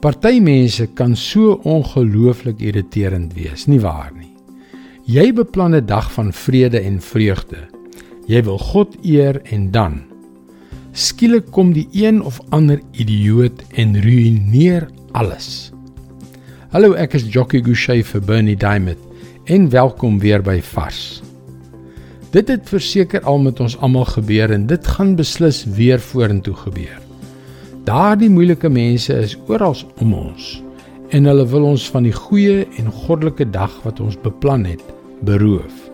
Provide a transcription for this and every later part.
Party mense kan so ongelooflik irriterend wees, nie waar nie? Jy beplan 'n dag van vrede en vreugde. Jy wil God eer en dan skielik kom die een of ander idioot en ruïneer alles. Hallo, ek is Jockey Gouchee vir Bernie Diamond en welkom weer by Vars. Dit het verseker al met ons almal gebeur en dit gaan beslis weer vorentoe gebeur. Daardie moeilike mense is oral om ons en hulle wil ons van die goeie en goddelike dag wat ons beplan het beroof.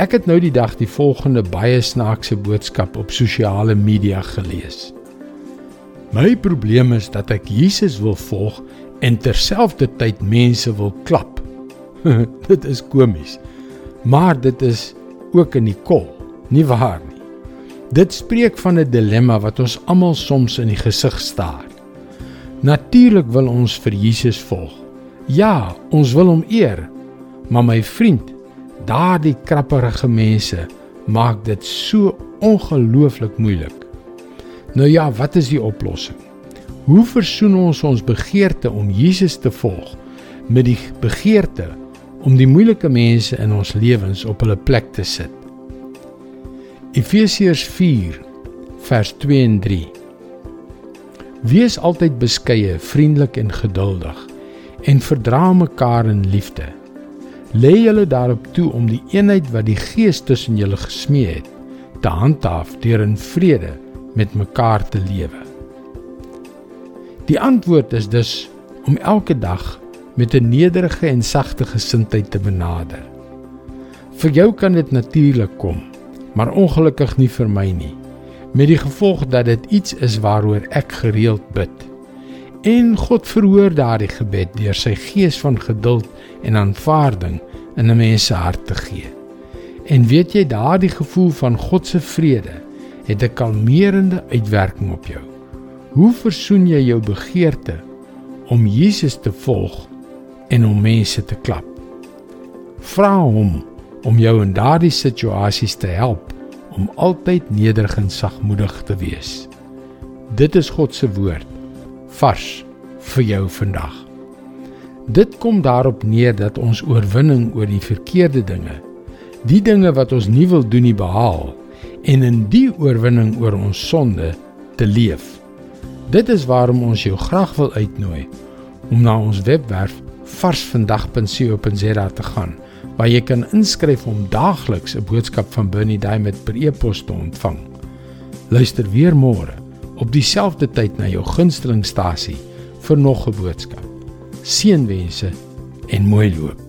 Ek het nou die dag die volgende baie snaakse boodskap op sosiale media gelees. My probleem is dat ek Jesus wil volg en terselfdertyd mense wil klap. dit is komies. Maar dit is ook in die kol, nie waar nie. Dit spreek van 'n dilemma wat ons almal soms in die gesig staar. Natuurlik wil ons vir Jesus volg. Ja, ons wil hom eer. Maar my vriend, daardie krapperige mense maak dit so ongelooflik moeilik. Nou ja, wat is die oplossing? Hoe versoen ons ons begeerte om Jesus te volg met die begeerte om die moeilike mense in ons lewens op hulle plek te sit? Efesiërs 4 vers 2 en 3 Wees altyd beskeie, vriendelik en geduldig en verdra mekaar in liefde. Lê julle daarop toe om die eenheid wat die Gees tussen julle gesmee het, te handhaaf deur in vrede met mekaar te lewe. Die antwoord is dus om elke dag met 'n nederige en sagte gesindheid te benader. Vir jou kan dit natuurlik kom maar ongelukkig nie vir my nie. Met die gevolg dat dit iets is waaroor ek gereeld bid. En God verhoor daardie gebed deur sy gees van geduld en aanvaarding in 'n mens se hart te gee. En weet jy daardie gevoel van God se vrede het 'n kalmerende uitwerking op jou. Hoe versoen jy jou begeerte om Jesus te volg en om mense te klap? Vra hom om jou in daardie situasies te help om altyd nederig en sagmoedig te wees. Dit is God se woord vars vir jou vandag. Dit kom daarop neer dat ons oorwinning oor die verkeerde dinge, die dinge wat ons nie wil doen nie behaal en in die oorwinning oor ons sonde te leef. Dit is waarom ons jou graag wil uitnooi om na ons webwerf varsvandag.co.za te gaan waar jy kan inskryf om daagliks 'n boodskap van Bernie Diamond per e-pos te ontvang. Luister weer môre op dieselfde tyd na jou gunstelingstasie vir nog 'n boodskap. Seënwense en mooi loop.